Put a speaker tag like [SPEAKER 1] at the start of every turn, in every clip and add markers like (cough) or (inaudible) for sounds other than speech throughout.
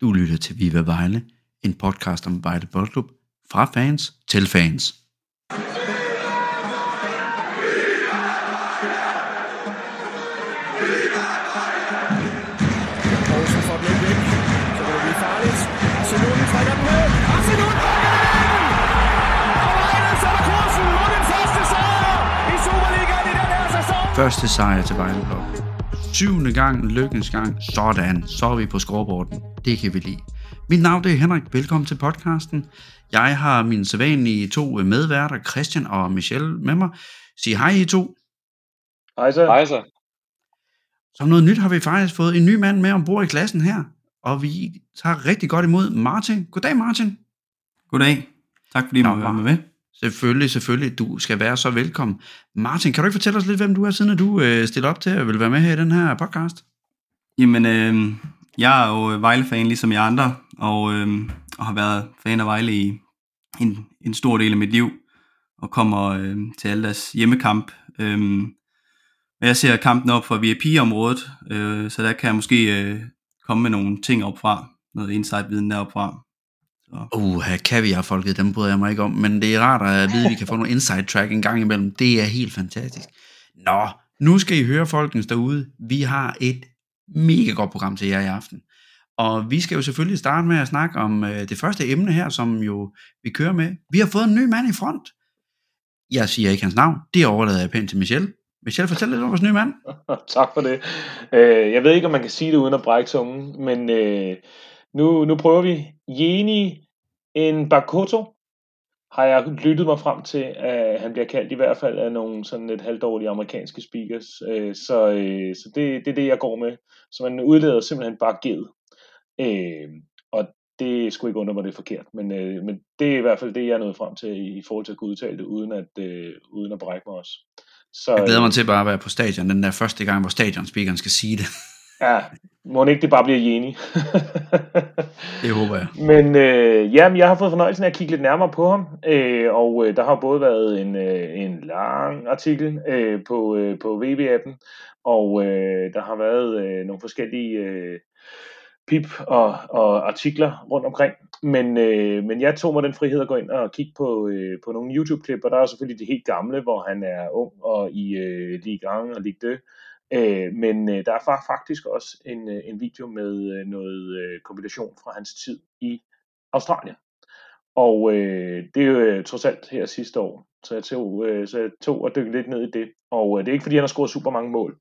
[SPEAKER 1] Du lytter til Viva Vejle, en podcast om Vejle Boldklub fra fans til fans.
[SPEAKER 2] Poulsen får den ikke væk. Så kan det blive farligt. Arsenal trækker den ned. Arsenal Og Vejle sætter kursen mod den første sejr i Superligaen i den her sæson.
[SPEAKER 1] Første sejr til Vejle Blok. Syvende gang, lykkens gang. Sådan, så er vi på scoreboarden. Det kan vi lide. Mit navn det er Henrik. Velkommen til podcasten. Jeg har mine sædvanlige to medværter, Christian og Michelle, med mig. Sig hej I to.
[SPEAKER 3] Hej så.
[SPEAKER 4] Hej så.
[SPEAKER 1] Som noget nyt har vi faktisk fået en ny mand med ombord i klassen her, og vi tager rigtig godt imod Martin. Goddag Martin.
[SPEAKER 5] Goddag. Tak fordi du
[SPEAKER 1] Nå,
[SPEAKER 5] måtte være med.
[SPEAKER 1] Selvfølgelig, selvfølgelig. Du skal være så velkommen. Martin, kan du ikke fortælle os lidt, hvem du er, siden du øh, stiller op til at vil være med her i den her podcast?
[SPEAKER 5] Jamen, øh, jeg er jo øh, Vejle-fan ligesom jeg andre, og, øh, og har været fan af Vejle i en, en stor del af mit liv, og kommer øh, til alle deres hjemmekamp. Øh, jeg ser kampen op fra VIP-området, øh, så der kan jeg måske øh, komme med nogle ting op fra, noget insight-viden deroppe fra.
[SPEAKER 1] Uh, kaviar-folket, dem bryder jeg mig ikke om, men det er rart at vide, at vi kan få nogle inside track en gang imellem. Det er helt fantastisk. Nå, nu skal I høre folkens derude. Vi har et mega godt program til jer i aften. Og vi skal jo selvfølgelig starte med at snakke om øh, det første emne her, som jo vi kører med. Vi har fået en ny mand i front. Jeg siger ikke hans navn. Det overlader jeg pænt til Michelle. Michelle, fortæl lidt om vores nye mand. (laughs)
[SPEAKER 3] tak for det. Øh, jeg ved ikke, om man kan sige det uden at brække tungen, men øh, nu, nu prøver vi. Jeni en Bakoto har jeg lyttet mig frem til, at han bliver kaldt i hvert fald af nogle sådan lidt halvdårlige amerikanske speakers. Øh, så øh, så det, det er det, jeg går med. Så man udleder simpelthen bare ged. Øh, og det skulle ikke undre mig, det er forkert. Men, men det er i hvert fald det, jeg er nået frem til i forhold til at kunne udtale det, uden at, uden at brække mig også. Så,
[SPEAKER 1] Jeg glæder mig til bare at være på stadion, den der første gang, hvor stadionspeakeren skal sige det. (laughs)
[SPEAKER 3] Ja, må ikke det bare bliver Jeni. (laughs)
[SPEAKER 1] Det håber jeg.
[SPEAKER 3] Men øh, jamen, jeg har fået fornøjelsen af at kigge lidt nærmere på ham, øh, og øh, der har både været en, øh, en lang artikel øh, på, øh, på VB-appen, og øh, der har været øh, nogle forskellige øh, pip og, og artikler rundt omkring. Men, øh, men jeg tog mig den frihed at gå ind og kigge på, øh, på nogle YouTube-klip, og der er selvfølgelig de helt gamle, hvor han er ung og i øh, Ligue 1 og Ligue 2. Øh, men øh, der er faktisk også en, øh, en video med øh, noget øh, kombination fra hans tid i Australien. Og øh, det er jo øh, trods alt her sidste år, så jeg tog, øh, så jeg tog og dykkede lidt ned i det. Og øh, det er ikke fordi, han har scoret super mange mål.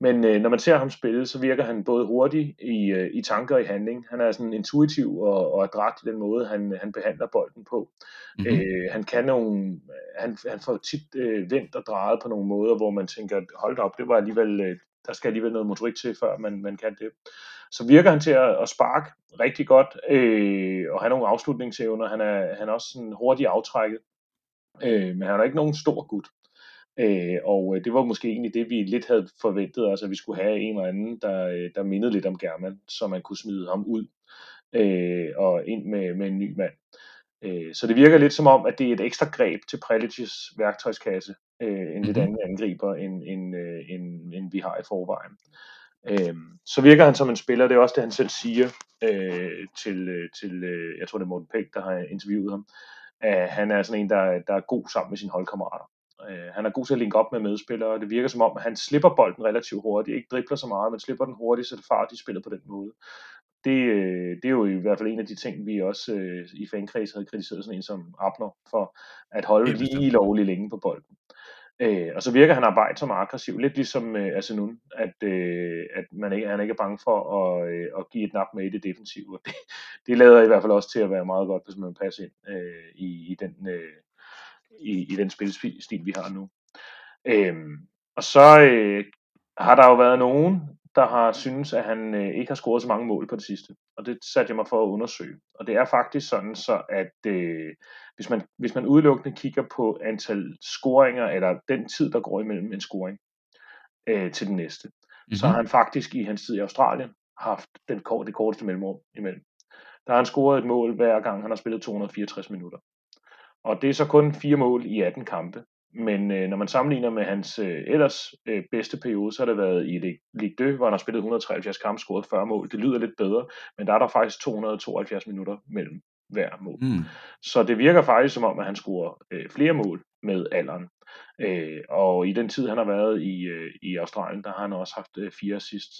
[SPEAKER 3] Men øh, når man ser ham spille, så virker han både hurtig i, øh, i tanker og i handling. Han er sådan intuitiv og, og adræt i den måde, han, han behandler bolden på.
[SPEAKER 1] Mm-hmm.
[SPEAKER 3] Mm-hmm. Øh, han kan nogle, han, han får tit øh, vendt og drejet på nogle måder, hvor man tænker, hold da op, det var alligevel, øh, der skal alligevel noget motorik til, før man, man kan det. Så virker han til at, at sparke rigtig godt, øh, og have nogle afslutningsevner. Han er, han er også sådan hurtig aftrækket, øh, men han er ikke nogen stor gut. Øh, og øh, det var måske egentlig det, vi lidt havde forventet, altså at vi skulle have en eller anden, der, øh, der mindede lidt om German, så man kunne smide ham ud øh, og ind med, med en ny mand. Øh, så det virker lidt som om, at det er et ekstra greb til Prelicis værktøjskasse, øh, en lidt
[SPEAKER 1] Mhm.
[SPEAKER 3] anden angriber, end, end, øh, end, end vi har i forvejen. Øh, så virker han som en spiller, det er også det, han selv siger øh, til, øh, til øh, jeg tror det er Morten Pæk, der har interviewet ham, at han er sådan en, der, der er god sammen med sine holdkammerater. Øh, han er god til at linke op med medspillere, og det virker som om, at han slipper bolden relativt hurtigt, ikke dribler så meget, men slipper den hurtigt, så det far, de spiller på den måde. Det, øh, det er jo i hvert fald en af de ting, vi også øh, i fankreds havde kritiseret sådan en som Abner for at holde lige lovligt længe på bolden. Øh, og så virker han arbejdsom og aggressiv, lidt ligesom øh, altså Asenun, at, øh, at man ikke, han ikke er bange for at, øh, at give et nap med i det defensive. Det, (laughs) det lader i hvert fald også til at være meget godt, hvis man passer ind øh, i, i, den, øh, i, i den spilstil, vi har nu. Øh, og så øh, har der jo været nogen, der har synes, at han øh, ikke har scoret så mange mål på det sidste. Og det satte jeg mig for at undersøge. Og det er faktisk sådan, så at øh, hvis, man, hvis man udelukkende kigger på antal scoringer, eller den tid, der går imellem en scoring øh, til den næste, mm-hmm. så har han faktisk i hans tid i Australien haft den, kort, det korteste mellemrum imellem. Der har han scoret et mål hver gang, han har spillet 264 minutter. Og det er så kun fire mål i 18 kampe. Men øh, når man sammenligner med hans øh, ellers øh, bedste periode, så har det været i Ligue 2, hvor han har spillet 173 kampe, scoret 40 mål. Det lyder lidt bedre, men der er der faktisk 272 minutter mellem hver mål. Mm. Så det virker faktisk som om, at han scorer øh, flere mål med alderen. Øh, og i den tid, han har været i, øh, i Australien, der har han også haft øh, fire assist.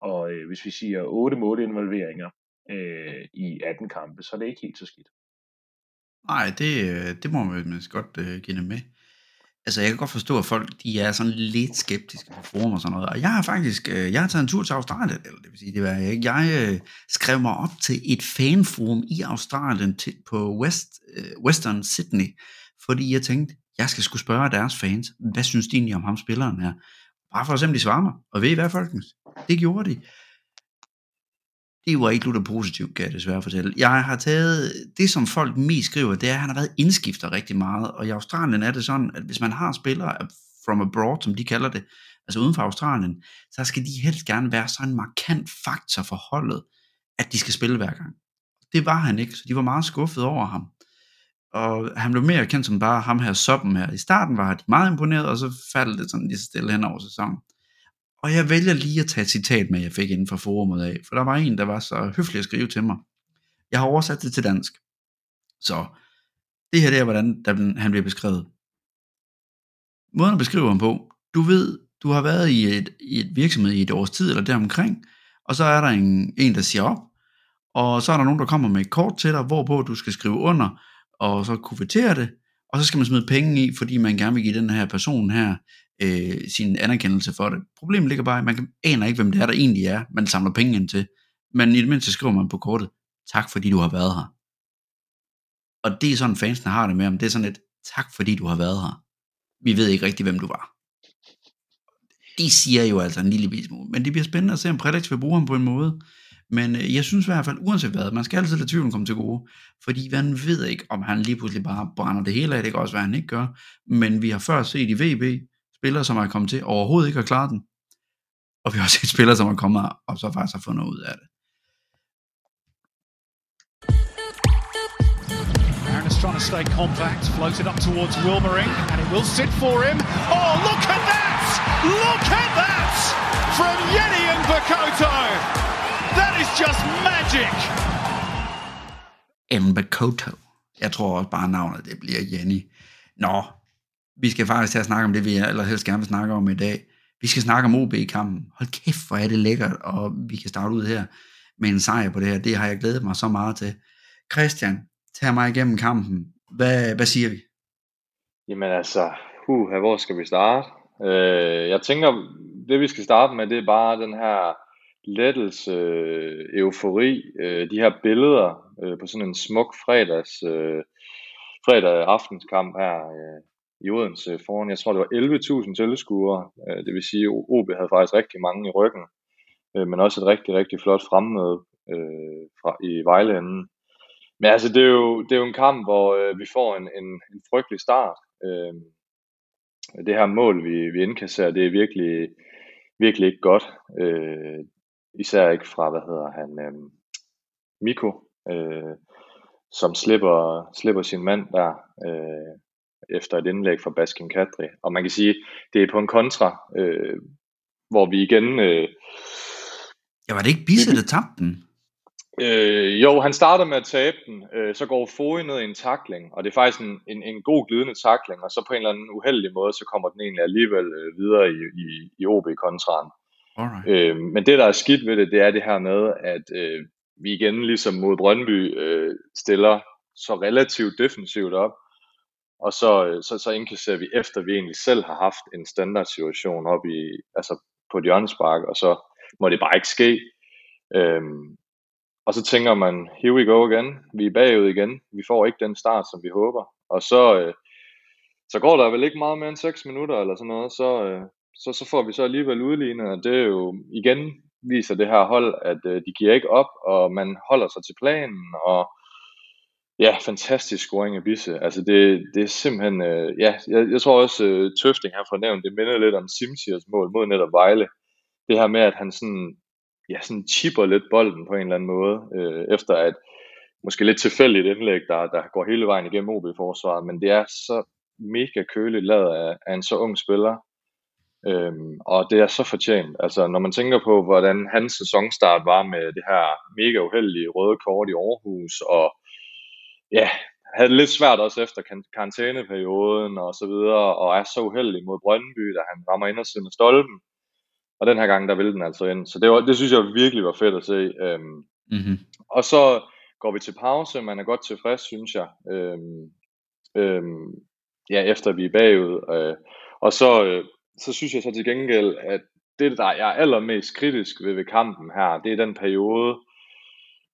[SPEAKER 3] Og øh, hvis vi siger otte målinvolveringer øh, i 18 kampe, så er det ikke helt så skidt.
[SPEAKER 1] Nej, det, øh, det må man godt øh, give med. Altså, jeg kan godt forstå, at folk de er sådan lidt skeptiske på forum og sådan noget. Og jeg har faktisk, øh, jeg har taget en tur til Australien, eller det vil sige, det var jeg ikke. Jeg øh, skrev mig op til et fanforum i Australien til, på West, øh, Western Sydney, fordi jeg tænkte, jeg skal skulle spørge deres fans, hvad synes de egentlig om ham spilleren her? Bare for at se, om de svarer mig. Og ved I hvad, folkens? Det gjorde de det var ikke lutter positivt, kan jeg desværre fortælle. Jeg har taget, det som folk mest skriver, det er, at han har været indskifter rigtig meget, og i Australien er det sådan, at hvis man har spillere from abroad, som de kalder det, altså uden for Australien, så skal de helst gerne være sådan en markant faktor for holdet, at de skal spille hver gang. Det var han ikke, så de var meget skuffet over ham. Og han blev mere kendt som bare ham her soppen her. I starten var de meget imponeret, og så faldt det sådan lige stille hen over sæsonen. Og jeg vælger lige at tage et citat med, jeg fik inden for forumet af, for der var en, der var så høflig at skrive til mig. Jeg har oversat det til dansk. Så det her det er, hvordan der, han bliver beskrevet. Måden at beskrive ham på, du ved, du har været i et, i et virksomhed i et års tid eller deromkring, og så er der en, en, der siger op, og så er der nogen, der kommer med et kort til dig, hvorpå du skal skrive under, og så kuvertere det, og så skal man smide penge i, fordi man gerne vil give den her person her øh, sin anerkendelse for det. Problemet ligger bare, at man aner ikke, hvem det er, der egentlig er, man samler penge ind til. Men i det mindste skriver man på kortet, tak fordi du har været her. Og det er sådan, fansene har det med om. Det er sådan et, tak fordi du har været her. Vi ved ikke rigtig, hvem du var. De siger jo altså en lille smule. Men det bliver spændende at se, om Predix vil bruge ham på en måde. Men øh, jeg synes i hvert fald, uanset hvad, man skal altid lade tvivlen komme til gode. Fordi man ved ikke, om han lige pludselig bare brænder det hele af. Det kan også være, han ikke gør. Men vi har før set i VB, spillere, som er kommet til overhovedet ikke at klare den. Og vi har også set spillere, som er kommet og så faktisk har fundet ud af det.
[SPEAKER 2] Aaron is trying to stay compact, float it up towards Wilmering, and it will sit for him. Oh, look at that! Look at that! From Yeni and Bakoto! That is just magic!
[SPEAKER 1] Mbakoto. Jeg tror også bare navnet, det bliver Jenny. Nå, vi skal faktisk til at snakke om det, vi allerhelst gerne vil snakke om i dag. Vi skal snakke om OB-kampen. Hold kæft, hvor er det lækkert, og vi kan starte ud her med en sejr på det her. Det har jeg glædet mig så meget til. Christian, tag mig igennem kampen. Hvad, hvad siger vi?
[SPEAKER 4] Jamen altså, uh, hvor skal vi starte? Øh, jeg tænker, det vi skal starte med, det er bare den her lettelse, øh, eufori, øh, de her billeder øh, på sådan en smuk fredags, øh, fredag aftenskamp her. Øh, i Odense foran, jeg tror det var 11.000 tilskuere, øh, det vil sige, at OB havde faktisk rigtig mange i ryggen, øh, men også et rigtig, rigtig flot fremmøde øh, fra, i Vejlanden. Men altså, det er jo, det er jo en kamp, hvor øh, vi får en, en, en frygtelig start. Øh, det her mål, vi, vi indkasserer, det er virkelig, virkelig ikke godt. Øh, især ikke fra, hvad hedder han, øh, Miko, øh, som slipper, slipper sin mand der. Øh, efter et indlæg fra Baskin Kadri. Og man kan sige, det er på en kontra, øh, hvor vi igen... Øh,
[SPEAKER 1] ja, var det ikke Bisse, der tabte den?
[SPEAKER 4] Øh, jo, han starter med at tabe den, øh, så går Foy ned i en takling, og det er faktisk en, en, en god glidende takling, og så på en eller anden uheldig måde, så kommer den egentlig alligevel øh, videre i, i, i OB-kontraen. Øh, men det, der er skidt ved det, det er det her med, at øh, vi igen ligesom mod Brøndby øh, stiller så relativt defensivt op, og så, øh, så, så indkasserer vi efter, vi egentlig selv har haft en standardsituation op i, altså på et hjørnespark, og så må det bare ikke ske. Øhm, og så tænker man, here we go again, vi er bagud igen, vi får ikke den start, som vi håber. Og så, øh, så går der vel ikke meget mere end 6 minutter eller sådan noget, så, øh, så, så får vi så alligevel udlignet, og det er jo igen viser det her hold, at øh, de giver ikke op, og man holder sig til planen, og Ja, fantastisk scoring af Bisse. Altså det, det er simpelthen, øh, ja, jeg, jeg tror også, øh, Tøfting har fornævnt, det minder lidt om Simsiers mål mod netop Vejle. Det her med, at han sådan, ja, sådan chipper lidt bolden på en eller anden måde, øh, efter at måske lidt tilfældigt indlæg, der, der går hele vejen igennem OB-forsvaret, men det er så mega køligt lavet af, af en så ung spiller. Øhm, og det er så fortjent. Altså, når man tænker på, hvordan hans sæsonstart var med det her mega uheldige røde kort i Aarhus, og ja, havde det lidt svært også efter karantæneperioden og så videre, og er så uheldig mod Brøndby, da han rammer ind og siden af stolpen. Og den her gang, der ville den altså ind. Så det, var, det synes jeg virkelig var fedt at se. Øhm,
[SPEAKER 1] Mm-hmm.
[SPEAKER 4] og så går vi til pause. Man er godt tilfreds, synes jeg. Øhm, øhm, ja, efter vi er bagud. Øh, og så, øh, så synes jeg så til gengæld, at det, der er allermest kritisk ved, ved kampen her, det er den periode,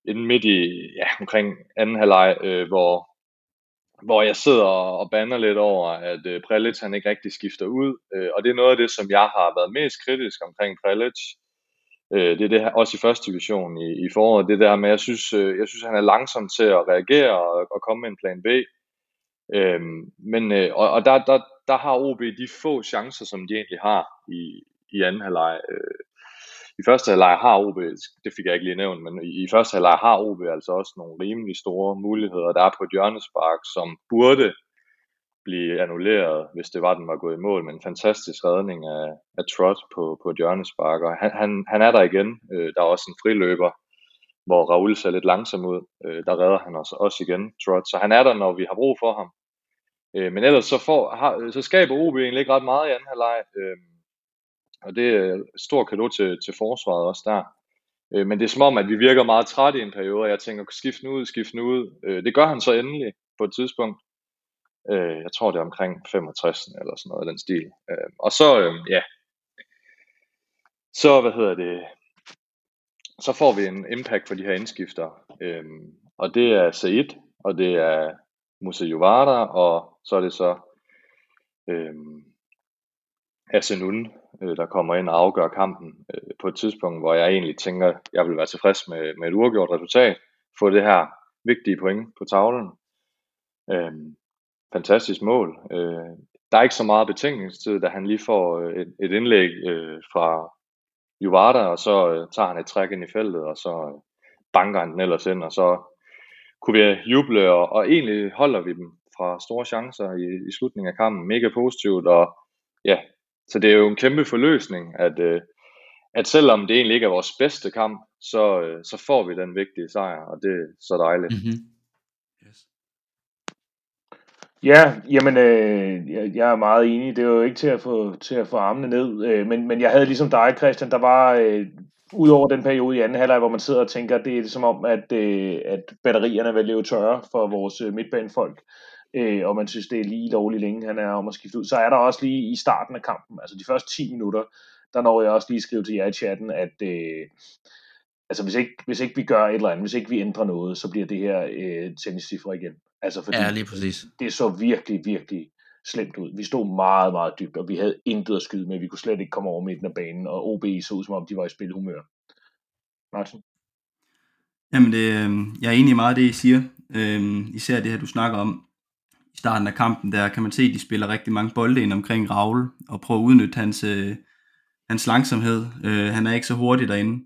[SPEAKER 4] inden midt i, ja, omkring anden halvleg, øh, hvor, hvor jeg sidder og, banner bander lidt over, at øh, Prelic han ikke rigtig skifter ud. Øh, og det er noget af det, som jeg har været mest kritisk omkring Prelic. Øh, det er det her, også i første division i, i foråret, det der med, jeg synes, øh, jeg synes, han er langsom til at reagere og, og komme med en plan B. Øh, men, øh, og, og der, der, der har OB de få chancer, som de egentlig har i, i anden halvleg. Øh, i første halvleg har OB, det fik jeg ikke lige nævnt, men i, i første halvleg har OB altså også nogle rimelig store muligheder. Der er på et hjørnespark, som burde blive annulleret, hvis det var, den var gået i mål, men en fantastisk redning af, af Trot på, på et hjørnespark, og han, han, han er der igen. Øh, der er også en friløber, hvor Raul ser lidt langsom ud. Øh, der redder han os også igen, Trot, så han er der, når vi har brug for ham. Øh, men ellers så, får, har, så skaber OB egentlig ikke ret meget i anden halvleg, øh, og det er stor kado til, til forsvaret også der. Øh, men det er som om, at vi virker meget trætte i en periode, og jeg tænker, skift nu ud, skift nu ud. Øh, det gør han så endelig på et tidspunkt. Øh, jeg tror, det er omkring 65 eller sådan noget af den stil. Øh, og så, øh, ja, så, hvad hedder det, så får vi en impact for de her indskifter. Øh, og det er Said, og det er Musa Juvada, og så er det så øh, Asenun, øh, der kommer ind og afgør kampen øh, på et tidspunkt, hvor jeg egentlig tænker, jeg vil være tilfreds med, med et uafgjort resultat, få det her vigtige point på tavlen. Øh, fantastisk mål. Øh, der er ikke så meget betænkningstid, da han lige får øh, et, et indlæg øh, fra Juvada, og så øh, tager han et træk ind i feltet, og så øh, banker han den ellers ind, og så kunne vi juble, og, og egentlig holder vi dem fra store chancer i, i slutningen af kampen. Mega positivt, og ja, så det er jo en kæmpe forløsning, at, øh, at selvom det egentlig ikke er vores bedste kamp, så, øh, så får vi den vigtige sejr, og det er så dejligt.
[SPEAKER 1] Mm-hmm. Yes.
[SPEAKER 3] Ja, jamen, øh, jeg, jeg er meget enig. Det er jo ikke til at få, til at få armene ned, øh, men, men jeg havde ligesom dig, Christian, der var, øh, udover den periode i anden halvleg, hvor man sidder og tænker, det er som om, at, øh, at batterierne vil leve tørre for vores øh, midtbanefolk, øh, og man synes, det er lige lovligt længe, han er om at skifte ud. Så er der også lige i starten af kampen, altså de første 10 minutter, der når jeg også lige skrive til jer i chatten, at øh, altså hvis ikke, hvis ikke vi gør et eller andet, hvis ikke vi ændrer noget, så bliver det her øh, tenniscifre igen. Altså fordi
[SPEAKER 1] Ja, lige præcis.
[SPEAKER 3] det så virkelig, virkelig slemt ud. Vi stod meget, meget dybt, og vi havde intet at skyde med. Vi kunne slet ikke komme over midten af banen, og OB så ud som om, de var i spilhumør. Martin?
[SPEAKER 5] Jamen, det, øh, jeg er enig i meget af det, I siger. Øh, især det her, du snakker om i starten af kampen, der kan man se, at de spiller rigtig mange bolde ind omkring Raul, og prøver at udnytte hans, øh, hans langsomhed. Øh, han er ikke så hurtig derinde.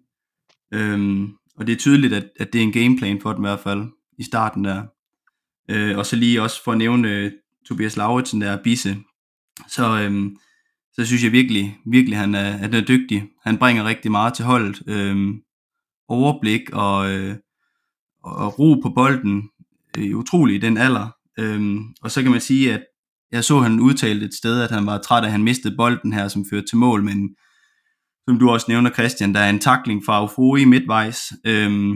[SPEAKER 5] Øhm, og det er tydeligt, at, at det er en gameplan for dem i hvert fald, i starten der. Øh, og så lige også for at nævne øh, Tobias Lauritsen, der er bisse, så, øhm, så synes jeg virkelig, virkelig han er, han er dygtig. Han bringer rigtig meget til holdet. Øhm, overblik og, øh, og ro på bolden øh, utrolig i den alder. Øhm, og så kan man sige, at jeg så han udtalte et sted, at han var træt af, at han mistede bolden her, som førte til mål, men som du også nævner, Christian, der er en takling fra Ofori midtvejs, øhm,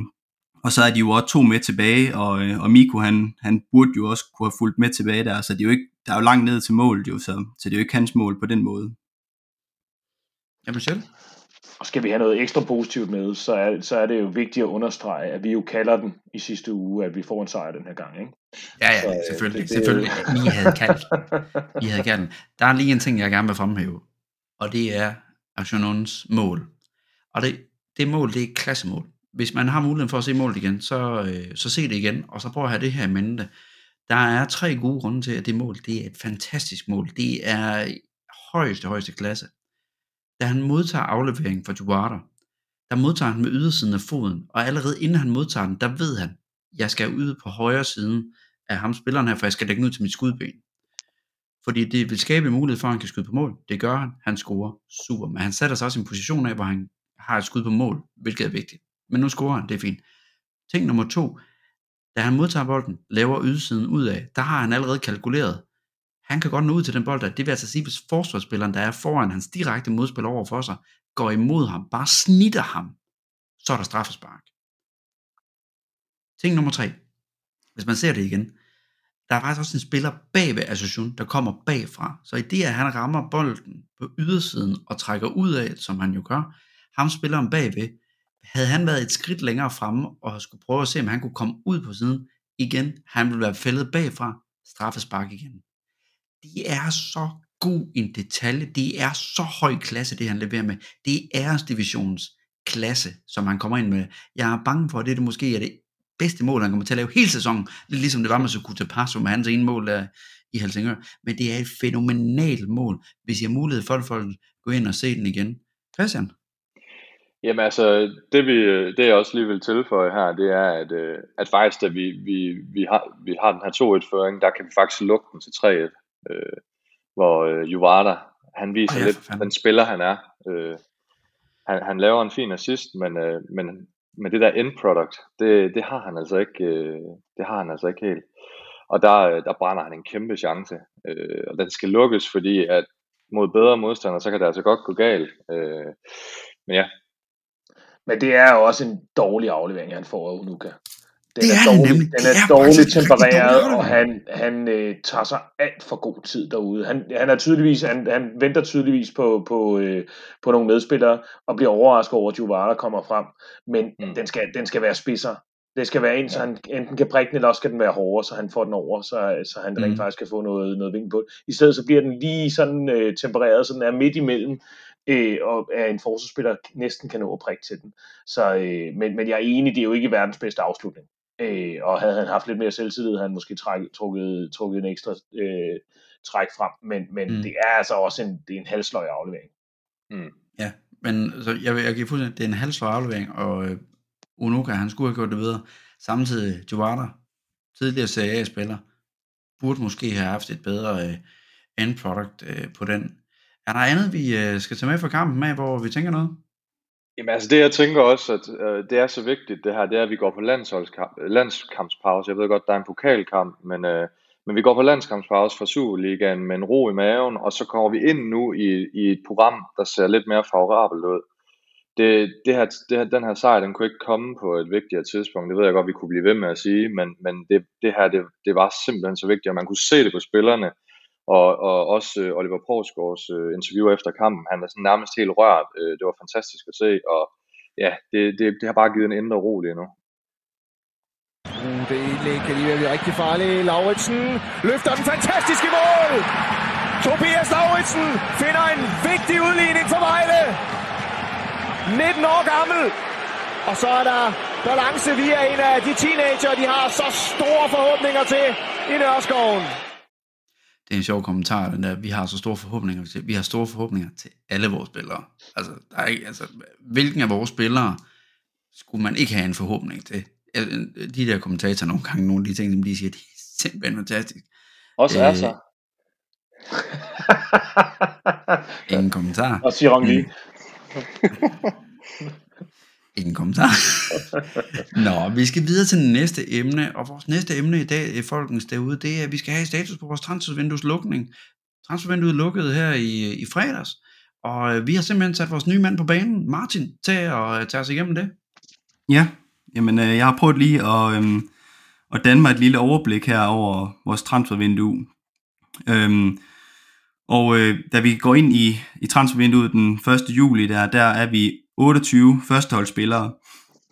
[SPEAKER 5] og så er de jo også to med tilbage, og, øh, og Miko, han, han burde jo også kunne have fulgt med tilbage der, så det er jo ikke, der er jo langt ned til målet jo, så, så det er jo ikke hans mål på den måde.
[SPEAKER 1] Ja, Michelle?
[SPEAKER 3] Og skal vi have noget ekstra positivt med, så er, så er det jo vigtigt at understrege, at vi jo kalder den i sidste uge, at vi får en sejr den her gang. Ikke?
[SPEAKER 1] Ja,
[SPEAKER 3] Så,
[SPEAKER 1] ja,
[SPEAKER 3] øh,
[SPEAKER 1] selvfølgelig.
[SPEAKER 3] det- det-
[SPEAKER 1] selvfølgelig. Vi havde kaldt. Vi havde kaldt. den. Der er lige en ting, jeg gerne vil fremhæve. Og det er Arsenons mål. Og det, det mål, det er et klassemål. Hvis man har muligheden for at se målet igen, så, øh, så se det igen, og så prøv at have det her i mente. Der er tre gode grunde til, at det mål, det er et fantastisk mål. Det er højeste, højeste klasse. Da han modtager afleveringen fra Duarte, der modtager han med ydersiden af foden, og allerede inden han modtager den, der ved han, jeg skal ud på højre siden af ham spilleren her, for jeg skal lægge den ud til mit skudben. Fordi det vil skabe en mulighed for, at han kan skyde på mål. Det gør han. Han scorer super. Men han sætter sig også i en position af, hvor han har et skud på mål, hvilket er vigtigt. Men nu scorer han, det er fint. Ting nummer to. Da han modtager bolden, laver ydersiden ud af, der har han allerede kalkuleret. Han kan godt nå ud til den bold, der. det vil altså sige, hvis forsvarsspilleren, der er foran hans direkte modspiller over for sig, går imod ham, bare snitter ham, så er der straffespark. Ting nummer tre. Hvis man ser det igen, der er faktisk også en spiller bag ved Association, der kommer bagfra. Så i det, at han rammer bolden på ydersiden og trækker ud af, som han jo gør, ham spilleren bagved, havde han været et skridt længere fremme og skulle prøve at se, om han kunne komme ud på siden igen, han ville være fældet bagfra, straffespark igen. Det er så god en detalje, det er så høj klasse, det han leverer med. Det er æresdivisionens klasse, som han kommer ind med. Jeg er bange for, at det, det måske er det bedste mål, han kommer til at lave hele sæsonen. Lidt ligesom det var med Sukuta Passo med hans ene mål der i Helsingør. Men det er et fænomenalt mål, hvis jeg har mulighed for, at folk gå ind og se den igen. Christian?
[SPEAKER 4] Jamen altså, det, vi, det jeg også lige vil tilføje her, det er, at, øh, at faktisk, da vi, vi, vi, har, vi har den her 2-1-føring, der kan vi faktisk lukke den til 3-1, øh, hvor øh, Juvada, han viser oh, ja, lidt, den spiller han er. Øh, han, han laver en fin assist, men, øh, men men det der end product, det, det har han altså ikke, øh, det har han altså ikke helt. Og der, øh, der brænder han en kæmpe chance, øh, og den skal lukkes, fordi at mod bedre modstandere, så kan det altså godt gå galt. Øh, men ja.
[SPEAKER 3] Men det er jo også en dårlig aflevering, han får af Unuka. Den
[SPEAKER 1] Det
[SPEAKER 3] er,
[SPEAKER 1] er
[SPEAKER 3] dårlig,
[SPEAKER 1] nemlig.
[SPEAKER 3] den er
[SPEAKER 1] er
[SPEAKER 3] dårligt tempereret,
[SPEAKER 1] dårlig
[SPEAKER 3] og han, han øh, tager sig alt for god tid derude. Han, han er tydeligvis, han, han venter tydeligvis på, på, øh, på nogle medspillere, og bliver overrasket over, at Juvara kommer frem. Men
[SPEAKER 4] Mm.
[SPEAKER 3] den, skal, den skal være spidser. Det skal være en, så han enten kan prikke den, eller også skal den være hårdere, så han får den over, så, så han
[SPEAKER 1] Mm.
[SPEAKER 3] rent faktisk kan få noget, noget vind på. I stedet så bliver den lige sådan øh, tempereret, så den er midt imellem, øh, og er en forsvarsspiller næsten kan nå at prikke til den. Så, øh, men, men jeg er enig, det er jo ikke verdens bedste afslutning. Øh, og havde han haft lidt mere selvtillid, havde han måske træk, trukket, trukket en ekstra øh, træk frem. Men, men
[SPEAKER 1] Mm.
[SPEAKER 3] det er altså også en, det er en halvsløj aflevering.
[SPEAKER 4] Mm.
[SPEAKER 1] Ja, men så jeg, vil- jeg giver fuldstændig, det er en halvslår aflevering, og øh, Unuka, han skulle have gjort det videre. Samtidig, Jovada, tidligere Serie A-spiller, burde måske have haft et bedre øh, end product øh, på den. Er der andet, vi øh, skal tage med fra kampen af, hvor vi tænker noget?
[SPEAKER 4] Jamen altså det jeg tænker også, at øh, det er så vigtigt det her, det er at vi går på landsholdskamp, landskampspause. Jeg ved godt, der er en pokalkamp, men, øh, men vi går på landskampspause fra Superligaen med en ro i maven, og så kommer vi ind nu i, i et program, der ser lidt mere favorabelt ud. Det, det her, det her, den her sejr, den kunne ikke komme på et vigtigere tidspunkt. Det ved jeg godt, vi kunne blive ved med at sige, men, men det, det her, det, det var simpelthen så vigtigt, og man kunne se det på spillerne, og, og også øh, Oliver Provsgaards øh, interview efter kampen, han var sådan nærmest helt rørt. Øh, det var fantastisk at se, og ja, det, det, det har bare givet en indre ro lige nu.
[SPEAKER 2] Uh, det indlæg kan lige være rigtig farligt. Lauritsen løfter den fantastiske mål. Tobias Lauritsen finder en vigtig udligning for Vejle. 19 år gammel. Og så er der balance via en af de teenager, de har så store forhåbninger til i Nørreskoven.
[SPEAKER 1] Det er en sjov kommentar, den der, vi har så store forhåbninger til, vi har store forhåbninger til alle vores spillere. Altså, der er ikke, altså, hvilken af vores spillere skulle man ikke have en forhåbning til? De der kommentatorer nogle gange, nogle af de ting, som de siger, de er simpelthen fantastisk.
[SPEAKER 4] Også
[SPEAKER 1] Øh,
[SPEAKER 4] er så. (laughs)
[SPEAKER 1] Ingen kommentar.
[SPEAKER 3] og Siron lige. (laughs)
[SPEAKER 1] Ingen kommentar. (laughs) Nå, vi skal videre til næste emne, og vores næste emne i dag, øh, folkens derude, det er, at vi skal have status på vores transfervindues lukning. Transfervinduet lukkede her i, i fredags, og øh, vi har simpelthen sat vores nye mand på banen, Martin, til at øh, tage os igennem det.
[SPEAKER 5] Ja, jamen jeg har prøvet lige at, øhm, at danne mig et lille overblik her over vores transfervindue. Øhm, og øh, da vi går ind i, i transfervinduet den 1. juli, der, der er vi 28 førsteholdsspillere.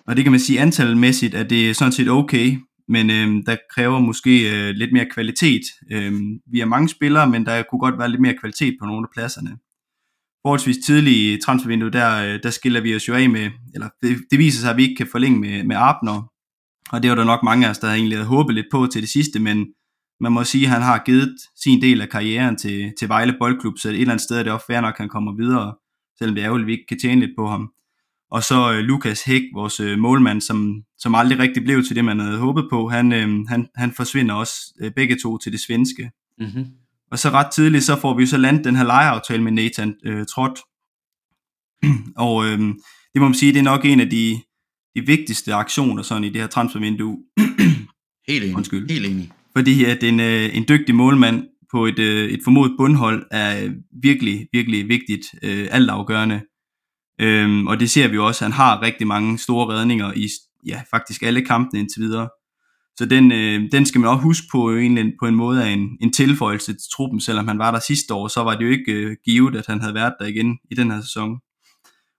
[SPEAKER 5] Og det kan man sige antalmæssigt, at det er sådan set okay, men øh, der kræver måske øh, lidt mere kvalitet. Øh, vi er mange spillere, men der kunne godt være lidt mere kvalitet på nogle af pladserne. Forholdsvis tidligt i transfervinduet, der, øh, der skiller vi os jo af med, eller det, det viser sig, at vi ikke kan forlænge med, med Abner, og det var der nok mange af os, der egentlig havde håbet lidt på til det sidste, men man må sige, at han har givet sin del af karrieren til, til Vejle Boldklub, så et eller andet sted er det også fair nok, at han kommer videre, selvom det er ærgerligt, at vi ikke kan tjene lidt på ham. Og så øh, Lukas Hæk, vores øh, målmand, som, som aldrig rigtig blev til det, man havde håbet på, han, øh, han, han forsvinder også øh, begge to til det svenske.
[SPEAKER 1] Mm-hmm.
[SPEAKER 5] Og så ret tidligt, så får vi så landet den her lejeaftale med Nathan øh, Trot. (clears throat) og øh, det må man sige, det er nok en af de, de vigtigste aktioner sådan i det her transfervindue. (clears throat)
[SPEAKER 1] Helt enig.
[SPEAKER 5] Undskyld.
[SPEAKER 1] Helt enig.
[SPEAKER 5] fordi at en, øh, en dygtig målmand på et, øh, et formodet bundhold er virkelig, virkelig vigtigt, øh, altafgørende. Øhm, og det ser vi jo også, han har rigtig mange store redninger i ja, faktisk alle kampene indtil videre. Så den, øh, den skal man også huske på egentlig på en måde af en, en tilføjelse til truppen, selvom han var der sidste år, så var det jo ikke øh, givet, at han havde været der igen i den her sæson.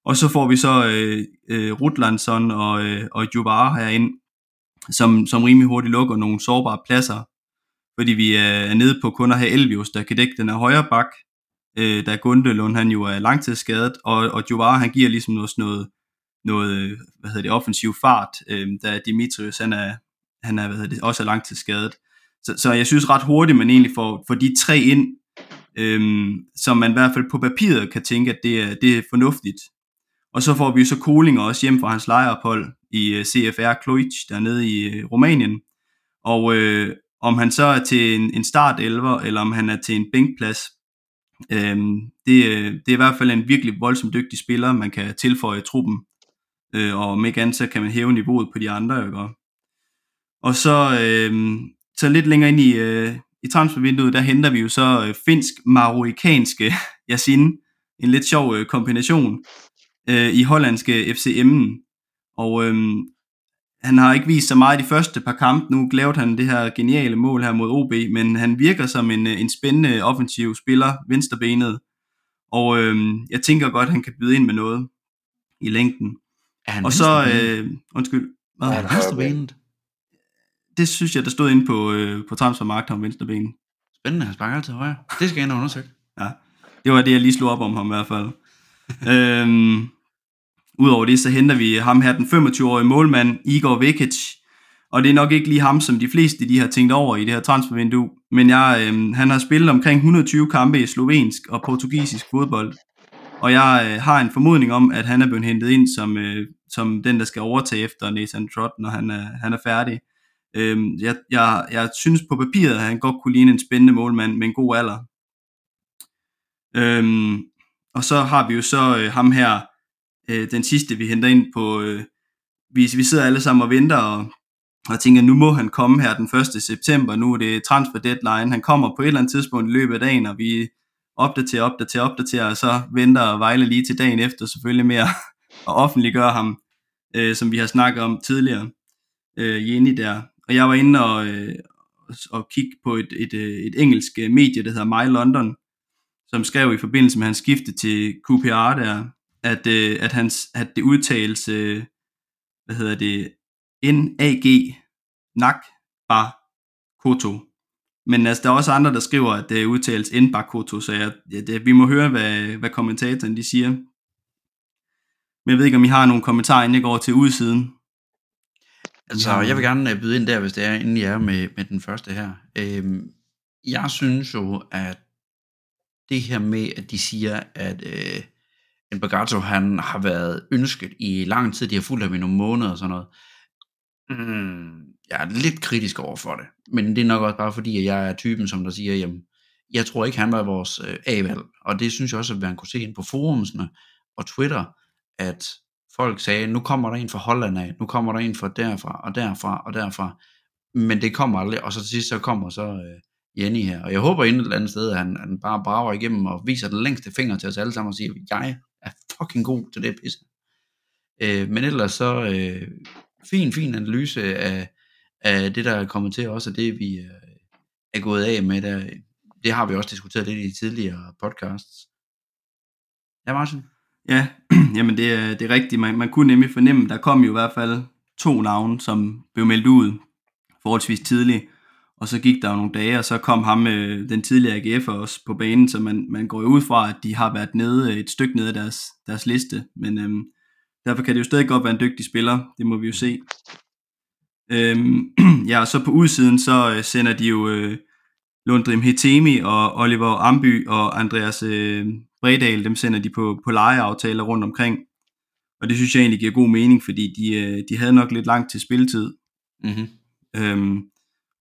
[SPEAKER 5] Og så får vi så øh, øh, Rutlandsson og, øh, og Jubar herind, som, som rimelig hurtigt lukker nogle sårbare pladser, fordi vi er, er nede på kun at have Elvius, der kan dække den her højre bak, øh, da Gundelund han jo er langtidsskadet, og, og Juvar han giver ligesom noget, noget, noget hvad hedder det, offensiv fart, øh, da Dimitrius han er, han er, hvad hedder det, også er langtidsskadet. Så, så jeg synes ret hurtigt, man egentlig får, får de tre ind, øh, som man i hvert fald på papiret kan tænke, at det er, det er fornuftigt. Og så får vi så Koling også hjem fra hans lejeophold i øh, CFR Cluj, dernede i øh, Rumænien. Og øh, om han så er til en, en start 11, eller om han er til en bænkplads, Øhm, øh, det, det er i hvert fald en virkelig voldsomt dygtig spiller, man kan tilføje i truppen. Øh, og om ikke andet, så kan man hæve niveauet på de andre. Ikke? Og så, øh, så lidt længere ind i, øh, i transfervinduet, der henter vi jo så øh, finsk-marokkanske (laughs) Yasin. En lidt sjov øh, kombination øh, i hollandske FCM'en. Og øh, han har ikke vist så meget i de første par kampe. Nu lavede han det her geniale mål her mod OB, men han virker som en, en spændende offensiv spiller, venstrebenet. Og øh, jeg tænker godt, at han kan byde ind med noget i længden.
[SPEAKER 1] Er han
[SPEAKER 5] Og så, øh, undskyld, hvad?
[SPEAKER 1] Er han venstrebenet?
[SPEAKER 5] det synes jeg, der stod inde på, øh, på transfermarkt om venstrebenet.
[SPEAKER 1] Spændende, han sparker altid højre. Det skal jeg ind og undersøge.
[SPEAKER 5] Ja, det var det, jeg lige slog op om ham i hvert fald. (laughs) øhm, Udover det, så henter vi ham her, den 25-årige målmand, Igor Vekic. Og det er nok ikke lige ham, som de fleste de har tænkt over i det her transfervindue. Men jeg, øh, han har spillet omkring 120 kampe i slovensk og portugisisk fodbold. Og jeg øh, har en formodning om, at han er blevet hentet ind som, øh, som den, der skal overtage efter Nathan Trott, når han er, han er færdig. Øhm, jeg, jeg, jeg synes på papiret, at han godt kunne ligne en spændende målmand med en god alder. Øhm, og så har vi jo så øh, ham her, øh, den sidste vi henter ind på, øh, vi, vi sidder alle sammen og venter og, og tænker, nu må han komme her den 1. september, nu er det transfer deadline, han kommer på et eller andet tidspunkt i løbet af dagen, og vi opdaterer, opdaterer, opdaterer, og så venter Vejle lige til dagen efter selvfølgelig med at, at offentliggøre ham, øh, som vi har snakket om tidligere, øh, Jenny der. Og jeg var inde og, øh, og kigge på et, et, øh, et engelsk medie, der hedder My London, som skrev i forbindelse med hans skifte til QPR der, at, øh, at, hans, at det udtales, øh, hvad hedder det, N-A-G, Nak, Bar, Koto. Men altså, der er også andre, der skriver, at det udtales N Koto, så jeg, ja, det, vi må høre, hvad, hvad kommentatoren de siger. Men jeg ved ikke, om I har nogle kommentarer, inden jeg går til udsiden.
[SPEAKER 1] Altså, jeg vil gerne øh, byde ind der, hvis det er, inden jeg er med, med den første her. Øhm, jeg synes jo, at det her med, at de siger, at øh, en Bagato, han har været ønsket i lang tid, de har fulgt ham i nogle måneder og sådan noget. Mm, jeg er lidt kritisk over for det, men det er nok også bare fordi, at jeg er typen, som der siger, jamen, jeg tror ikke, han var vores øh, A-valg, og det synes jeg også, at man kunne se ind på forumsene og Twitter, at folk sagde, nu kommer der en fra Holland af, nu kommer der en fra derfra, og derfra, og derfra, men det kommer aldrig, og så til sidst, så kommer så øh, Jenny her, og jeg håber et eller andet sted, at han, han bare brager igennem og viser den længste finger til os alle sammen og siger, jeg er fucking god til det pisse. Øh, men ellers så, øh, fin, fin analyse af, af det, der er kommet til også, og det vi øh, er gået af med, der, det har vi også diskuteret lidt i tidligere podcasts. Ja, Martin?
[SPEAKER 5] Ja, (clears throat) jamen det er, det er rigtigt. Man, man kunne nemlig fornemme, der kom jo i hvert fald to navne, som blev meldt ud forholdsvis tidligt. Og så gik der jo nogle dage, og så kom ham, øh, den tidligere AGF også på banen, så man, man går jo ud fra, at de har været nede et stykke nede af deres, deres liste. Men øhm, derfor kan det jo stadig godt være en dygtig spiller, det må vi jo se. Øhm, (clears throat) ja, og så på udsiden, så øh, sender de jo øh, Lundrim Hetemi og Oliver Amby og Andreas øh, Bredal, dem sender de på, på lejeaftaler rundt omkring. Og det synes jeg egentlig giver god mening, fordi de, øh, de havde nok lidt langt til spilletid.
[SPEAKER 1] Mm-hmm.
[SPEAKER 5] Øhm,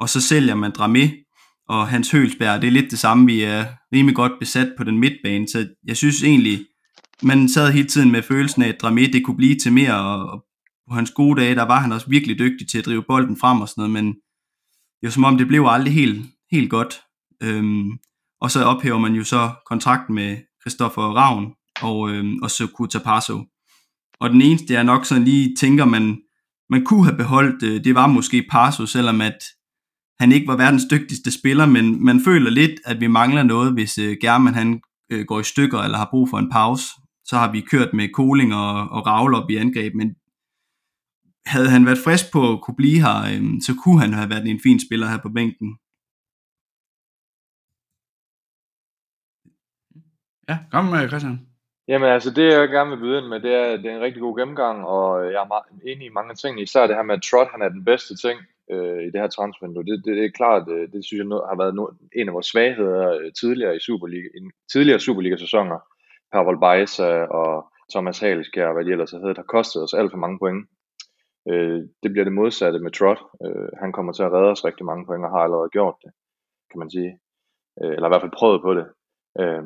[SPEAKER 5] og så sælger man Dramé og Hans Hølsberg, det er lidt det samme, vi er rimelig godt besat på den midtbane, så jeg synes egentlig, man sad hele tiden med følelsen af, at Dramé det kunne blive til mere, og på hans gode dage, der var han også virkelig dygtig til at drive bolden frem og sådan noget, men det var som om, det blev aldrig helt, helt godt. Øhm, og så ophæver man jo så kontrakten med Christoffer Ravn og, øhm, og Söku Tapasso. Og den eneste, jeg nok sådan lige tænker, man, man kunne have beholdt, øh, det var måske Passo, selvom at han ikke var verdens dygtigste spiller, men man føler lidt, at vi mangler noget, hvis øh, German han øh, går i stykker eller har brug for en pause. Så har vi kørt med Koling og, og Ravl op i angreb, men havde han været frisk på at kunne blive her, øh, så kunne han have været en fin spiller her på bænken.
[SPEAKER 1] Ja, kom med Christian.
[SPEAKER 4] Jamen altså, det jeg gerne vil byde ind med, det er, det er en rigtig god gennemgang, og jeg er meget enig i mange ting, især det her med, at Trot han er den bedste ting øh, i det her transfervindue. Det, det, det er klart, det, det synes jeg har været no, en af vores svagheder øh, tidligere i Superliga, i tidligere Superliga-sæsoner. Pavel Bajsa og Thomas Haleskjær, hvad de ellers havde, der kostet os alt for mange point. Øh, det bliver det modsatte med Trot. Øh, han kommer til at redde os rigtig mange point, og har allerede gjort det, kan man sige. Øh, eller i hvert fald prøvet på det. Øh,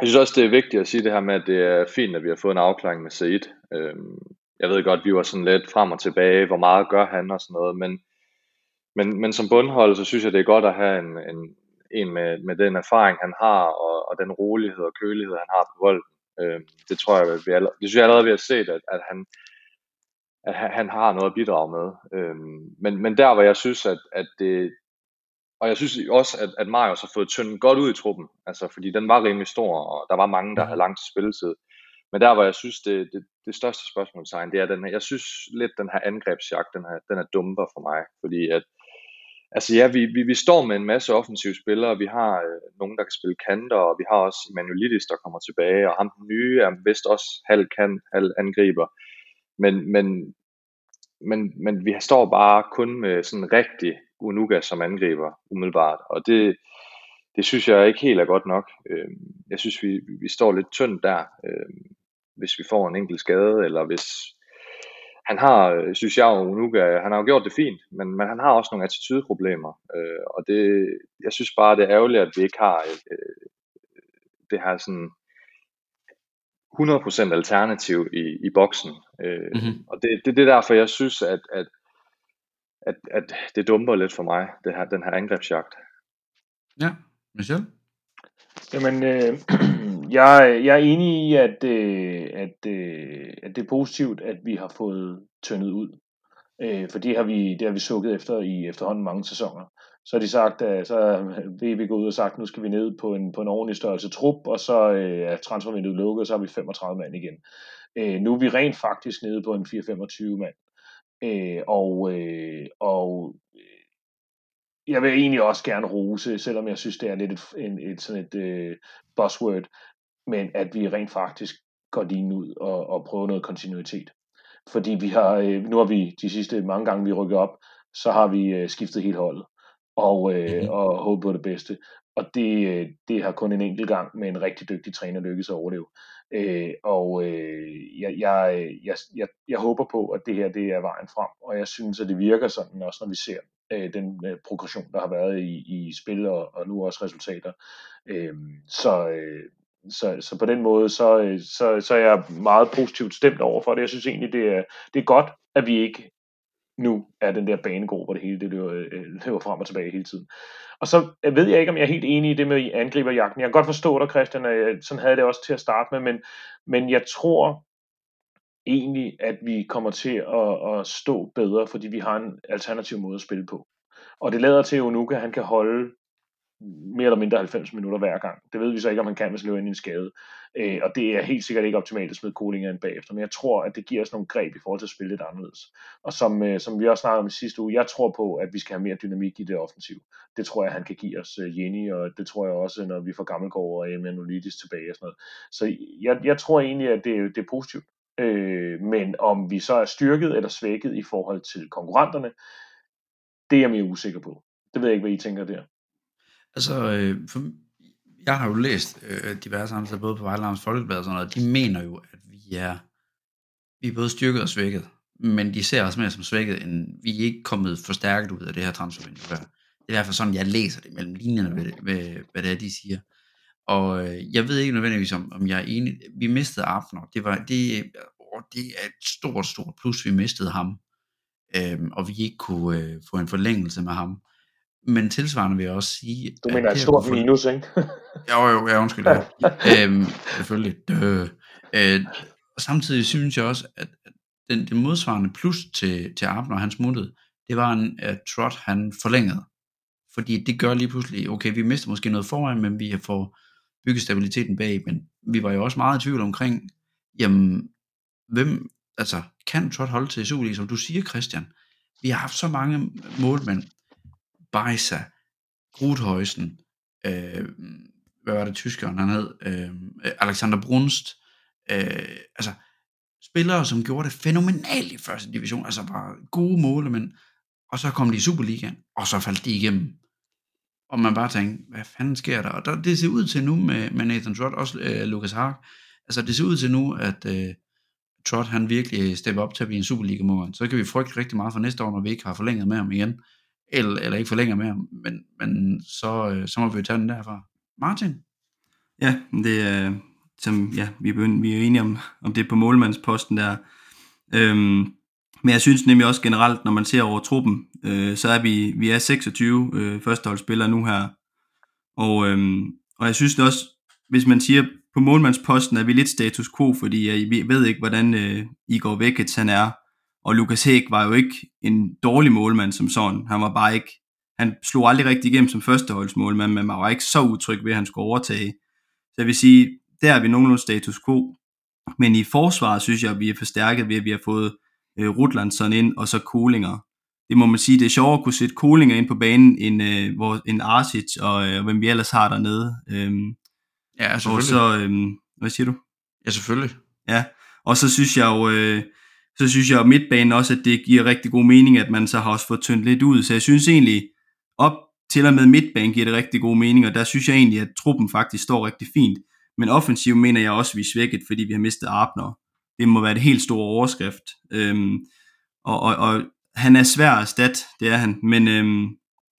[SPEAKER 4] jeg synes også, det er vigtigt at sige det her med, at det er fint, at vi har fået en afklaring med Said. Øhm, jeg ved godt, vi var sådan lidt frem og tilbage, hvor meget gør han og sådan noget, men, men, men som bundhold, så synes jeg, det er godt at have en, en, en med, med den erfaring, han har, og, og den rolighed og kølighed, han har på bolden. Øhm, det tror jeg, vi allerede, det synes jeg allerede, vi har set, at, at han, at han har noget at bidrage med. Øhm, men, men der, hvor jeg synes, at, at det, og jeg synes også, at, at Marius har fået tyndet godt ud i truppen, altså fordi den var rimelig stor, og der var mange, der havde lang spilletid. Men der, hvor jeg synes, det, det, det største spørgsmålstegn, det er den her, jeg synes lidt, den her angrebsjagt, den, her, den er dumper for mig, fordi at, altså ja, vi, vi, vi står med en masse offensive spillere, vi har øh, nogen, der kan spille kanter, og vi har også Emanuelidis, der kommer tilbage, og ham den nye er vist også halv kant, halv angriber. Men, men, men, men vi står bare kun med sådan rigtig Unuga som angriber umiddelbart, og det, det synes jeg ikke helt er godt nok. Øh, jeg synes, vi, vi står lidt tyndt der, øh, hvis vi får en enkelt skade, eller hvis han har, synes jeg jo, Unuga, han har jo gjort det fint, men, men han har også nogle attitudeproblemer, øh, og det, jeg synes bare, det er ærgerligt, at vi ikke har øh, det her sådan 100% alternativ i, i boksen. Øh, mm-hmm. Og det, det, det er derfor, jeg synes, at, at at, at det dumper lidt for mig, det her, den her angrebsjagt.
[SPEAKER 1] Ja, Michel?
[SPEAKER 3] Jamen, øh, (clears throat) jeg, jeg er enig i, at, øh, at, øh, at det er positivt, at vi har fået tyndet ud. Øh, for det har, vi, det har vi sukket efter i efterhånden mange sæsoner. Så har de sagt, at så er VB gået ud og sagt, at nu skal vi ned på en, på en ordentlig størrelse trup, og så øh, er transfervinduet lukket, og så har vi 35 mand igen. Øh, nu er vi rent faktisk nede på en 4-25 mand. Øh, og, øh, og øh, jeg vil egentlig også gerne rose, selvom jeg synes, det er lidt et, et, et sådan et øh, buzzword, men at vi rent faktisk går lige ud og, og prøver noget kontinuitet. Fordi vi har, øh, nu har vi de sidste mange gange, vi rykker op, så har vi øh, skiftet helt holdet og, øh, mm-hmm. og håbet på det bedste. Og det, øh, det har kun en enkelt gang med en rigtig dygtig træner lykkes at overleve. Øh, og øh, jeg, jeg, jeg, jeg, jeg håber på, at det her det er vejen frem, og jeg synes, at det virker sådan, også når vi ser øh, den øh, progression, der har været i, i spil og, og nu også resultater. Øh, så, øh, så, så på den måde, så, øh, så, så er jeg meget positivt stemt over for det. Jeg synes egentlig, det er, det er godt, at vi ikke nu er den der banegård, hvor det hele det løber, øh, løber frem og tilbage hele tiden. Og så øh, ved jeg ikke, om jeg er helt enig i det med angriberjagten. Jeg kan godt forstå dig, Christian, og sådan havde det også til at starte med, men, men jeg tror egentlig, at vi kommer til at, at stå bedre, fordi vi har en alternativ måde at spille på. Og det lader til, at Onuka han kan holde mere eller mindre 90 minutter hver gang. Det ved vi så ikke, om han kan, hvis han løber ind i en skade. Øh, og det er helt sikkert ikke optimalt at smide Kolinger ind bagefter, men jeg tror, at det giver os nogle greb i forhold til at spille lidt anderledes. Og som, øh, som vi også snakkede om i sidste uge, jeg tror på, at vi skal have mere dynamik i det offensiv. Det tror jeg, han kan give os øh, Jenny, og det tror jeg også, når vi får Gammelgaard og Emanuelidis tilbage og sådan noget. Så jeg, jeg tror egentlig, at det, det er positivt. Øh, men om vi så er styrket eller svækket i forhold til konkurrenterne, det er jeg mere usikker på. Det ved jeg ikke, hvad I tænker der.
[SPEAKER 1] Altså, øh, for, jeg har jo læst øh, diverse andre både på Vejlands Folkeblad og sådan noget, de mener jo, at vi er, vi er både styrket og svækket, men de ser os mere som svækket, end vi er ikke kommet forstærket ud af det her transfervindue her. Det er derfor sådan, jeg læser det mellem linjerne, hvad, hvad, hvad det er, de siger. Og øh, jeg ved ikke nødvendigvis, om, om jeg er enig. Vi mistede Abner. Det, var, det, åh, det er et stort, stort plus, vi mistede ham. Øhm, og vi ikke kunne øh, få en forlængelse med ham. Men tilsvarende vil jeg også sige...
[SPEAKER 3] Du mener et stort
[SPEAKER 1] få-
[SPEAKER 3] minus, ikke?
[SPEAKER 1] Jo, jo, ja, undskyld. Ja. (laughs) øhm, selvfølgelig. Dø. Øh, og samtidig synes jeg også, at den, det modsvarende plus til, til Abner, og han smuttede, det var, en, at Trot han forlængede. Fordi det gør lige pludselig, okay, vi mister måske noget foran, men vi får bygge stabiliteten bag, men vi var jo også meget i tvivl omkring, jamen, hvem, altså, kan Trot holde til Superliga, som du siger, Christian? Vi har haft så mange målmænd, Beisa, Gruthøjsen, øh, hvad var det tyskeren han hed, øh, Alexander Brunst, øh, altså spillere, som gjorde det fænomenalt i første division, altså var gode målemænd, og så kom de i Superligaen, og så faldt de igennem. Og man bare tænkte, hvad fanden sker der? Og der, det ser ud til nu med, med Nathan Trott, også øh, Lucas Hark, altså det ser ud til nu, at øh, Trott han virkelig stepper op til at blive en Superliga-mål. Så kan vi frygte rigtig meget for næste år, når vi ikke har forlænget med ham igen, eller, eller ikke forlænger med ham, men, men så, øh, så må vi jo tage den derfra. Martin?
[SPEAKER 5] Ja, det er, som, ja, vi er, vi er enige om, om det på målmandsposten der. Øhm, men jeg synes nemlig også generelt, når man ser over truppen, øh, så er vi, vi er 26 øh, førsteholdsspillere nu her. Og, øh, og jeg synes det også, hvis man siger, på målmandsposten er vi lidt status quo, fordi jeg vi ved ikke, hvordan øh, Igor Vekic han er. Og Lukas Hæk var jo ikke en dårlig målmand som sådan. Han var bare ikke, han slog aldrig rigtig igennem som førsteholdsmålmand, men man var ikke så utryg ved, at han skulle overtage. Så jeg vil sige, der er vi nogenlunde status quo. Men i forsvaret synes jeg, at vi er forstærket ved, at vi har fået øh, Rutlandsson ind, og så Kolinger. Det må man sige, det er sjovere at kunne sætte Kolinger ind på banen, end, øh, hvor, end Arsic og øh, hvem vi ellers har dernede. Øhm,
[SPEAKER 1] Ja,
[SPEAKER 5] og
[SPEAKER 1] selvfølgelig.
[SPEAKER 5] så, øhm, hvad siger du?
[SPEAKER 1] Ja, selvfølgelig.
[SPEAKER 5] Ja, og så synes jeg jo, øh, så synes jeg jo midtbanen også, at det giver rigtig god mening, at man så har også fået tyndt lidt ud. Så jeg synes egentlig, op til og med midtbanen giver det rigtig god mening, og der synes jeg egentlig, at truppen faktisk står rigtig fint. Men offensivt mener jeg også, at vi er svækket, fordi vi har mistet Arbner. Det må være et helt store overskrift. Øhm, og, og, og han er svær at erstatte, det er han, men, øhm,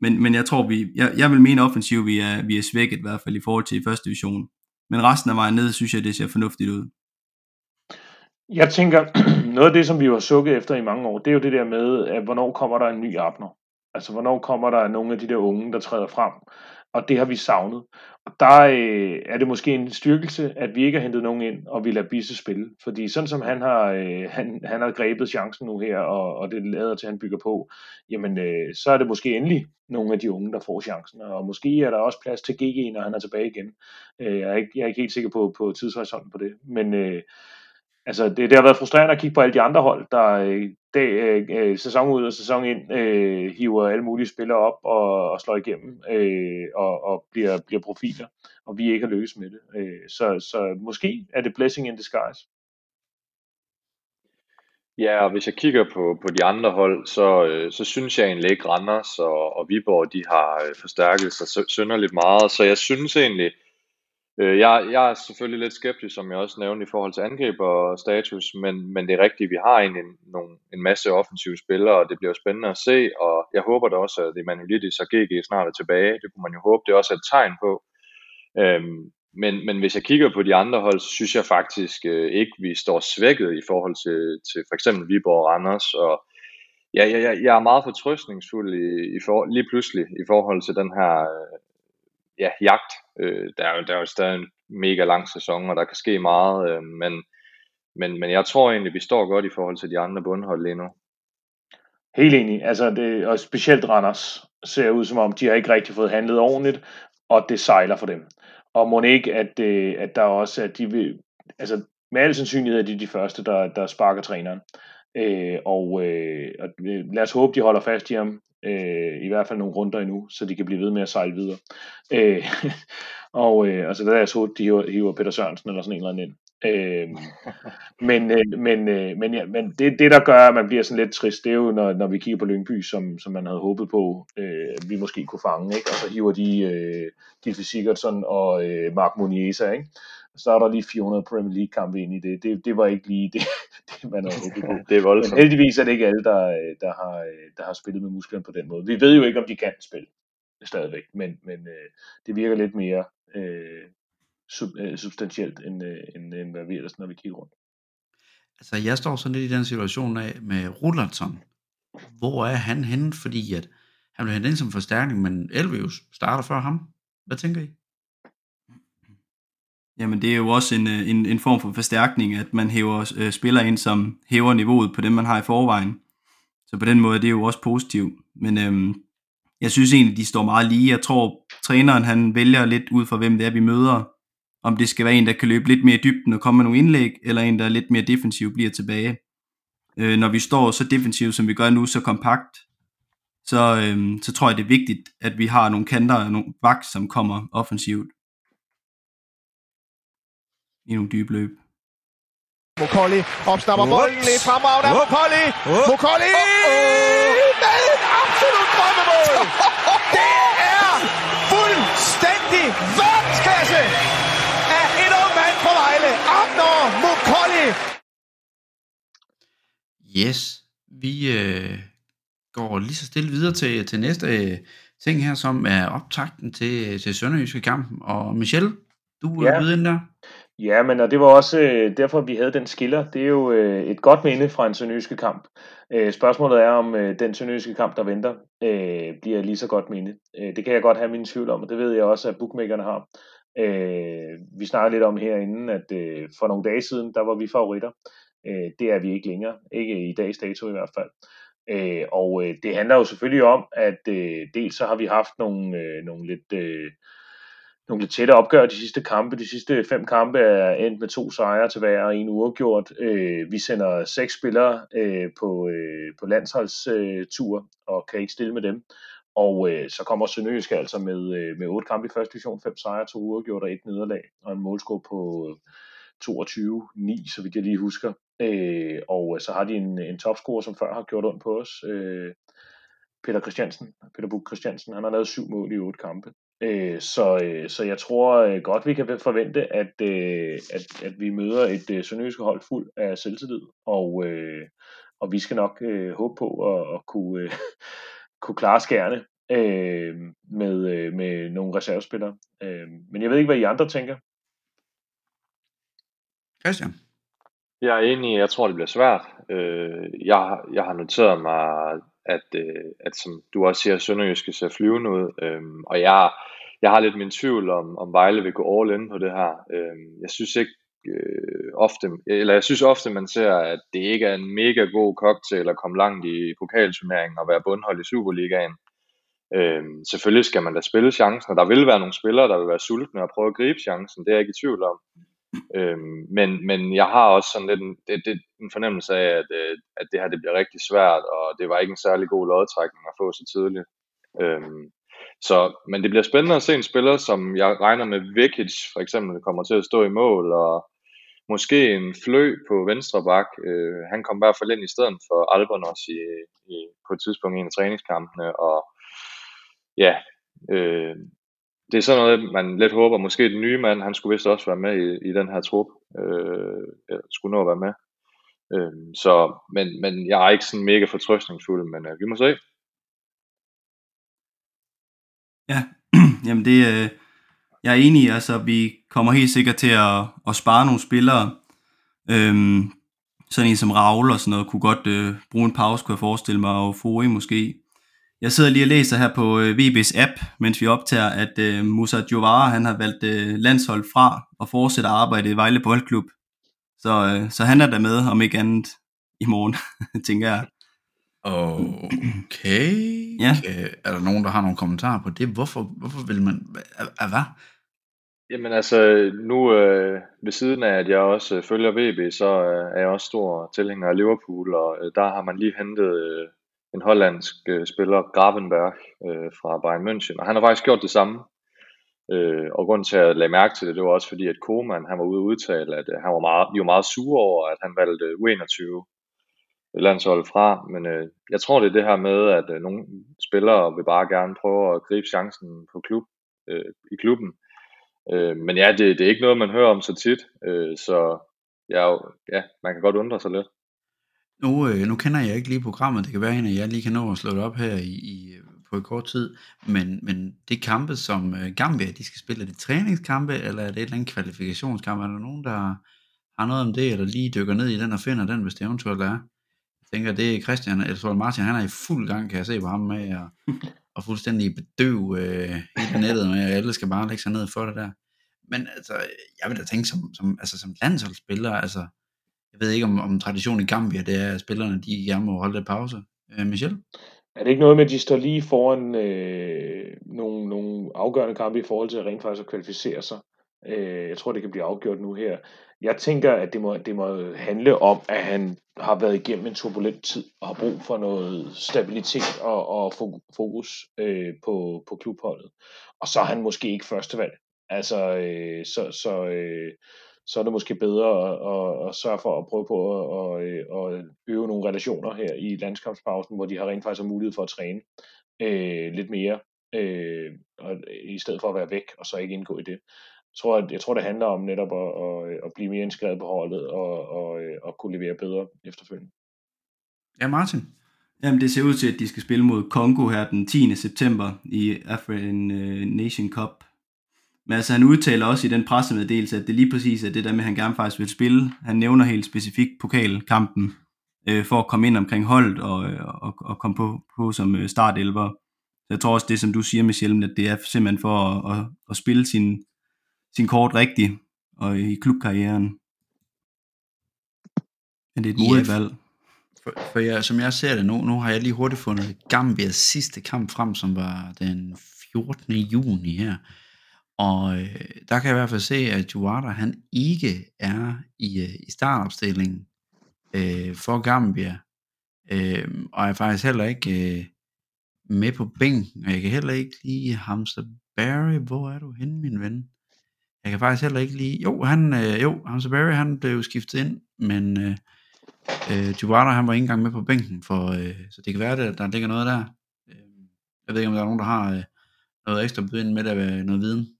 [SPEAKER 5] men, men jeg tror, vi, jeg, jeg vil mene offensivt, vi er, vi er svækket i hvert fald i forhold til første division. Men resten af vejen ned, synes jeg, det ser fornuftigt ud.
[SPEAKER 3] Jeg tænker, (clears throat) noget af det, som vi har sukket efter i mange år, det er jo det der med, at hvornår kommer der en ny Abner? Altså, hvornår kommer der nogle af de der unge, der træder frem? Og det har vi savnet. Og der øh, er det måske en styrkelse, at vi ikke har hentet nogen ind, og vi lader Bisse spille. Fordi sådan som han har, øh, han, han har grebet chancen nu her, og, og det lader til, at han bygger på, jamen øh, så er det måske endelig nogle af de unge, der får chancen. Og måske er der også plads til GG, når han er tilbage igen. Øh, jeg, er ikke, jeg er ikke helt sikker på, på tidshorisonten på det. Men øh, altså, det, det har været frustrerende at kigge på alle de andre hold, der øh, dag, øh, øh, sæson ud og sæson ind øh, hiver alle mulige spillere op og, og slår igennem øh, og, og bliver, bliver profiler, og vi ikke har lykkes med det. Øh, så, så måske er det blessing in disguise.
[SPEAKER 4] Ja, og hvis jeg kigger på, på de andre hold, så, øh, så synes jeg egentlig ikke Randers og, og Viborg, de har øh, forstærket sig sønderligt meget, så jeg synes egentlig, øh, Øh, jeg, jeg er selvfølgelig lidt skeptisk, som jeg også nævnte i forhold til angreb og status, men, men det er rigtigt, vi har en, en, nogle, en masse offensive spillere, og det bliver spændende at se, og jeg håber da også, at Emanuelidis og GG snart er tilbage, det kunne man jo håbe, det er også et tegn på. Øhm, men, men hvis jeg kigger på de andre hold, så synes jeg faktisk øh, ikke, vi står svækket i forhold til, til for eksempel Viborg og Randers. Og ja, jeg, jeg, jeg er meget fortrøstningsfuld i, i for, lige pludselig i forhold til den her øh, ja, jagt. Øh, der, er jo, der er jo stadig en mega lang sæson, og der kan ske meget. Øh, men, men, men jeg tror egentlig, vi står godt i forhold til de andre bundhold lige nu.
[SPEAKER 3] Helt enig. Altså det, og specielt Randers ser ud som om, de har ikke rigtig fået handlet ordentligt, og det sejler for dem. Og må ikke, at, det, at der også at de vil, altså med al sandsynlighed er de de første, der, der sparker træneren. Øh, og, øh, og øh, lad os håbe, de holder fast i ham, øh, i hvert fald nogle runder endnu, så de kan blive ved med at sejle videre. Øh, (laughs) og øh, altså der er så, de hiver, hiver Peter Sørensen eller sådan en eller anden ind. Øh, men øh, men, øh, men, ja, men det, det, der gør, at man bliver sådan lidt trist, det er jo, når, når vi kigger på Lyngby, som, som man havde håbet på, øh, vi måske kunne fange, ikke? og så hiver de øh, Gilfi Sigurdsson og øh, Mark Muniesa, ikke? Så er der lige 400 Premier League-kampe ind i det. det. Det var ikke lige det, (laughs) det man havde (laughs) håbet på.
[SPEAKER 4] Det er
[SPEAKER 3] Men
[SPEAKER 4] voldsomt.
[SPEAKER 3] heldigvis er det ikke alle, der, øh, der, har, øh, der har spillet med musklerne på den måde. Vi ved jo ikke, om de kan spille. stadigvæk, men, men øh, det virker lidt mere øh, sub, øh, substantielt, end, øh, end, end hvad vi ellers, når vi kigger rundt.
[SPEAKER 1] Altså, jeg står sådan lidt i den situation af med Rullerton. Hvor er han henne? Fordi at han vil hente ind som forstærkning, men Elvius starter før ham. Hvad tænker I?
[SPEAKER 5] Jamen det er jo også en, øh, en, en form for forstærkning, at man hæver øh, spillere ind, som hæver niveauet på dem, man har i forvejen. Så på den måde det er jo også positivt. Men øhm, jeg synes egentlig, de står meget lige. Jeg tror, træneren han vælger lidt ud fra, hvem det er, vi møder. Om det skal være en, der kan løbe lidt mere i dybden og komme med nogle indlæg, eller en, der er lidt mere defensiv bliver tilbage. Øh, når vi står så defensivt, som vi gør nu, så kompakt, så, øhm, så tror jeg, det er vigtigt, at vi har nogle kanter og nogle bak, som kommer offensivt i nogle dybe løb.
[SPEAKER 2] Mokolli opsnapper bolden lidt fremragende af Mokolli. Mokolli med et absolut drømmemål. (laughs) Det er fuldstændig verdensklasse af en ung mand på Vejle. Abner Mokolli.
[SPEAKER 1] Yes, vi øh, går lige så stille videre til, til næste øh, ting her, som er optakten til, til Sønderjyske kampen. Og Michel, du er
[SPEAKER 3] Ja.
[SPEAKER 1] ude ind der.
[SPEAKER 3] Ja, men og det var også øh, derfor, vi havde den skiller. Det er jo øh, et godt minde fra en sønderjyske kamp. Øh, spørgsmålet er, om øh, den sønderjyske kamp, der venter, øh, bliver lige så godt minde. Øh, det kan jeg godt have mine tvivl om, og det ved jeg også, at bookmakerne har. Øh, vi snakkede lidt om herinde, at øh, for nogle dage siden, der var vi favoritter. Øh, det er vi ikke længere. Ikke i dags dato i hvert fald. Øh, og øh, det handler jo selvfølgelig om, at øh, dels så har vi haft nogle, øh, nogle lidt... Øh, nogle lidt tætte opgør de sidste kampe. De sidste fem kampe er endt med to sejre til hver og en uafgjort. Øh, vi sender seks spillere øh, på, øh, på landsholdstur øh, og kan ikke stille med dem. Og øh, så kommer Sønderjysk altså med, øh, med otte kampe i første division, fem sejre, to uafgjort og et nederlag, og en målscore på øh, 22-9, så vidt jeg lige husker. Øh, og øh, så har de en, en topscorer, som før har gjort ondt på os. Øh, Peter Christiansen, Peter Buk Christiansen, han har lavet syv mål i otte kampe. Øh, så, øh, så jeg tror øh, godt, vi kan forvente, at, øh, at, at vi møder et øh, sønderjyske hold fuld af selvtillid, og, øh, og vi skal nok øh, håbe på at, at kunne, øh, (laughs) kunne klare skærne øh, med, øh, med nogle reservespillere. Øh, men jeg ved ikke, hvad I andre tænker.
[SPEAKER 1] Christian?
[SPEAKER 4] Jeg er enig, jeg tror, det bliver svært. Øh, jeg, jeg har noteret mig, at, øh, at som du også siger, Sønderjyske ser flyvende ud, øh, og jeg, jeg har lidt min tvivl om, om Vejle vil gå all in på det her. Øh, jeg synes ikke øh, ofte, eller jeg synes ofte, man ser, at det ikke er en mega god cocktail at komme langt i pokalturneringen og være bundhold i Superligaen. Øh, selvfølgelig skal man da spille chancen, og der vil være nogle spillere, der vil være sultne og prøve at gribe chancen, det er jeg ikke i tvivl om. Øhm, men, men jeg har også sådan lidt en, det, det, en fornemmelse af, at, øh, at det her det bliver rigtig svært, og det var ikke en særlig god lodtrækning at få så tidligt. Øhm, så, men det bliver spændende at se en spiller, som jeg regner med Vikic for eksempel kommer til at stå i mål, og måske en flø på venstre bak. Øh, han kom i hvert fald ind i stedet for Albonos i, i, på et tidspunkt i en af træningskampene, og ja, øh, det er sådan noget, man lidt håber. Måske den nye mand, han skulle vist også være med i, i den her trup. Øh, eller skulle nå at være med. Øh, så, men, men jeg er ikke sådan mega fortrøstningsfuld, men øh, vi må se.
[SPEAKER 5] Ja, (clears throat) jamen det, øh, jeg er enig, altså vi kommer helt sikkert til at, at spare nogle spillere. Øhm, sådan en som Raul og sådan noget, kunne godt øh, bruge en pause, kunne jeg forestille mig, og Fori måske. Jeg sidder lige og læser her på øh, VB's app, mens vi optager, at øh, Musa Jovara, han har valgt øh, landshold fra og fortsætter arbejdet i Vejle Boldklub. Så, øh, så han er der med, om ikke andet i morgen, (laughs) tænker jeg.
[SPEAKER 1] Okay.
[SPEAKER 5] Ja.
[SPEAKER 1] Øh, Er der nogen, der har nogle kommentarer på det? Hvorfor, hvorfor vil man... Hvad?
[SPEAKER 4] Jamen altså, nu øh, ved siden af, at jeg også øh, følger VB, så øh, er jeg også stor tilhænger af Liverpool, og øh, der har man lige hentet øh, en hollandsk øh, spiller, Gravenberg, øh, fra Bayern München, og han har faktisk gjort det samme. Øh, og grunden til, at jeg lagde mærke til det, det var også fordi, at Koeman, han var ude og udtale, at øh, han var meget, de var meget sure over, at han valgte U21 landshold fra, men øh, jeg tror, det er det her med, at øh, nogle spillere vil bare gerne prøve at gribe chancen på klub, øh, i klubben. Øh, men ja, det, det er ikke noget, man hører om så tit, øh, så jeg, jo- ja, man kan godt undre sig lidt.
[SPEAKER 1] Nu, øh, nu kender jeg ikke lige programmet. Det kan være, at jeg lige kan nå at slå det op her i, i på kort tid, men, men det kampe, som øh, Gambia, de skal spille, er det træningskampe, eller er det et eller andet kvalifikationskamp? Er der nogen, der har noget om det, eller lige dykker ned i den og finder den, hvis det eventuelt er? Jeg tænker, det er Christian, eller så Martin, han er i fuld gang, kan jeg se på ham med, og, (laughs) og fuldstændig bedøv øh, hele nettet med, at alle skal bare lægge sig ned for det der. Men altså, jeg vil da tænke som, som, altså, som landsholdsspiller, altså, jeg ved ikke om, om traditionen i Gambia, det er, at spillerne de gerne må holde lidt pause. Øh, Michel?
[SPEAKER 3] Er det ikke noget med, at de står lige foran øh, nogle, nogle afgørende kampe i forhold til at rent faktisk at kvalificere sig? Øh, jeg tror, det kan blive afgjort nu her. Jeg tænker, at det må, det må handle om, at han har været igennem en turbulent tid og har brug for noget stabilitet og, og fokus øh, på, på klubholdet. Og så er han måske ikke førstevalg. Altså, øh, så, så, øh, så er det måske bedre at, at, at sørge for at prøve på at, at, at øve nogle relationer her i landskampspausen, hvor de har rent faktisk har mulighed for at træne øh, lidt mere, øh, og, i stedet for at være væk og så ikke indgå i det. Jeg tror, at, jeg tror det handler om netop at, at, at blive mere indskrevet på holdet og, og, og kunne levere bedre efterfølgende.
[SPEAKER 1] Ja, Martin?
[SPEAKER 5] Jamen, det ser ud til, at de skal spille mod Kongo her den 10. september i African øh, Nation Cup men altså, han udtaler også i den pressemeddelelse, at det lige præcis er det der med, at han gerne faktisk vil spille. Han nævner helt specifikt pokalkampen øh, for at komme ind omkring holdet og, og, og komme på, på som øh, startelver. Så jeg tror også det, som du siger, Michelle, at det er simpelthen for at, at, at spille sin, sin kort rigtigt og i klubkarrieren. Men det er et modigt valg.
[SPEAKER 1] For, for jeg, som jeg ser det nu, nu har jeg lige hurtigt fundet Gambias sidste kamp frem, som var den 14. juni her. Og øh, der kan jeg i hvert fald se, at Juara han ikke er i, øh, i startopstillingen øh, for Gambia. Øh, og er faktisk heller ikke øh, med på bænken. Og jeg kan heller ikke lige Hamza Barry. Hvor er du henne, min ven? Jeg kan faktisk heller ikke lige... Jo, han, øh, jo Hamza Barry han blev skiftet ind, men øh, øh, Juara han var ikke engang med på bænken, for, øh, så det kan være, at der ligger noget der. Øh, jeg ved ikke, om der er nogen, der har øh, noget ekstra byde med der, øh, noget viden.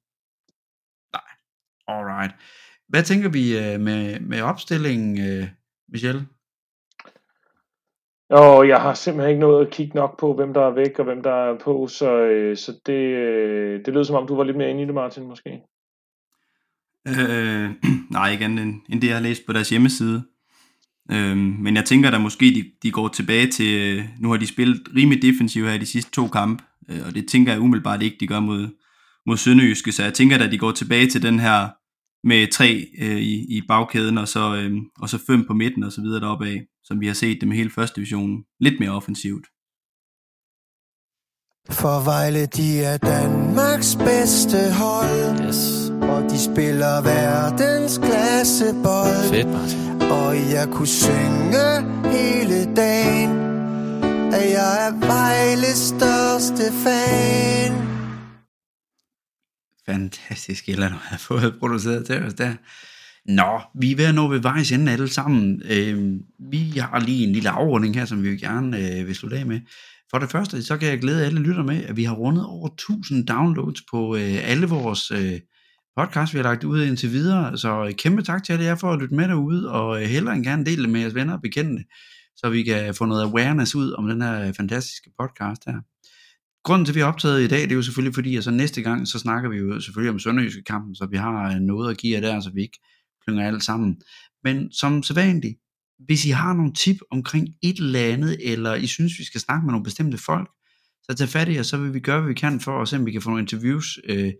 [SPEAKER 1] Alright. Hvad tænker vi øh, med, med opstillingen, øh, Michel?
[SPEAKER 3] Og jeg har simpelthen ikke nået at kigge nok på, hvem der er væk og hvem der er på, så, øh, så det, øh, det lød som om, du var lidt mere inde i det, Martin, måske.
[SPEAKER 5] Øh, (clears throat) nej, ikke andet end, end det, jeg har læst på deres hjemmeside. Øh, men jeg tænker da måske, de, de går tilbage til, nu har de spillet rimelig defensivt her i de sidste to kampe, og det tænker jeg umiddelbart ikke, de gør mod, mod Sønderjyske, så jeg tænker at de går tilbage til den her med tre øh, i, i bagkæden, og så, øh, og så fem på midten og så videre deroppe af, som vi har set dem i hele første division. Lidt mere offensivt.
[SPEAKER 6] For Vejle, de er Danmarks bedste hold. Yes. Og de spiller verdens klassebold. Fedt, Martin. Og jeg kunne synge hele dagen, at jeg er Vejles største fan
[SPEAKER 1] fantastisk eller du har (laughs) fået produceret til os der. Nå, vi er ved at nå ved vejs ende alle sammen. Øh, vi har lige en lille afrunding her, som vi gerne øh, vil slutte af med. For det første, så kan jeg glæde alle lytter med, at vi har rundet over 1000 downloads på øh, alle vores øh, podcast, vi har lagt ud indtil videre. Så øh, kæmpe tak til alle jer for at lytte med derude, og øh, hellere end gerne dele det med jeres venner og bekendte, så vi kan få noget awareness ud om den her øh, fantastiske podcast her. Grunden til, at vi er optaget i dag, det er jo selvfølgelig fordi, at så næste gang, så snakker vi jo selvfølgelig om Sønderjyske kampen, så vi har øh, noget at give jer der, så vi ikke klynger alt sammen. Men som sædvanligt, hvis I har nogle tip omkring et eller andet, eller I synes, vi skal snakke med nogle bestemte folk, så tag fat i os, så vil vi gøre, hvad vi kan for at se, om vi kan få nogle interviews øh,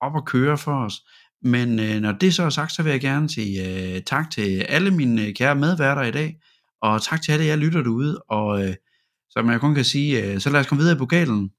[SPEAKER 1] op og køre for os. Men øh, når det så er sagt, så vil jeg gerne sige øh, tak til alle mine øh, kære medværter i dag, og tak til alle jer lytter derude, og øh, som jeg kun kan sige, øh, så lad os komme videre i pokalen.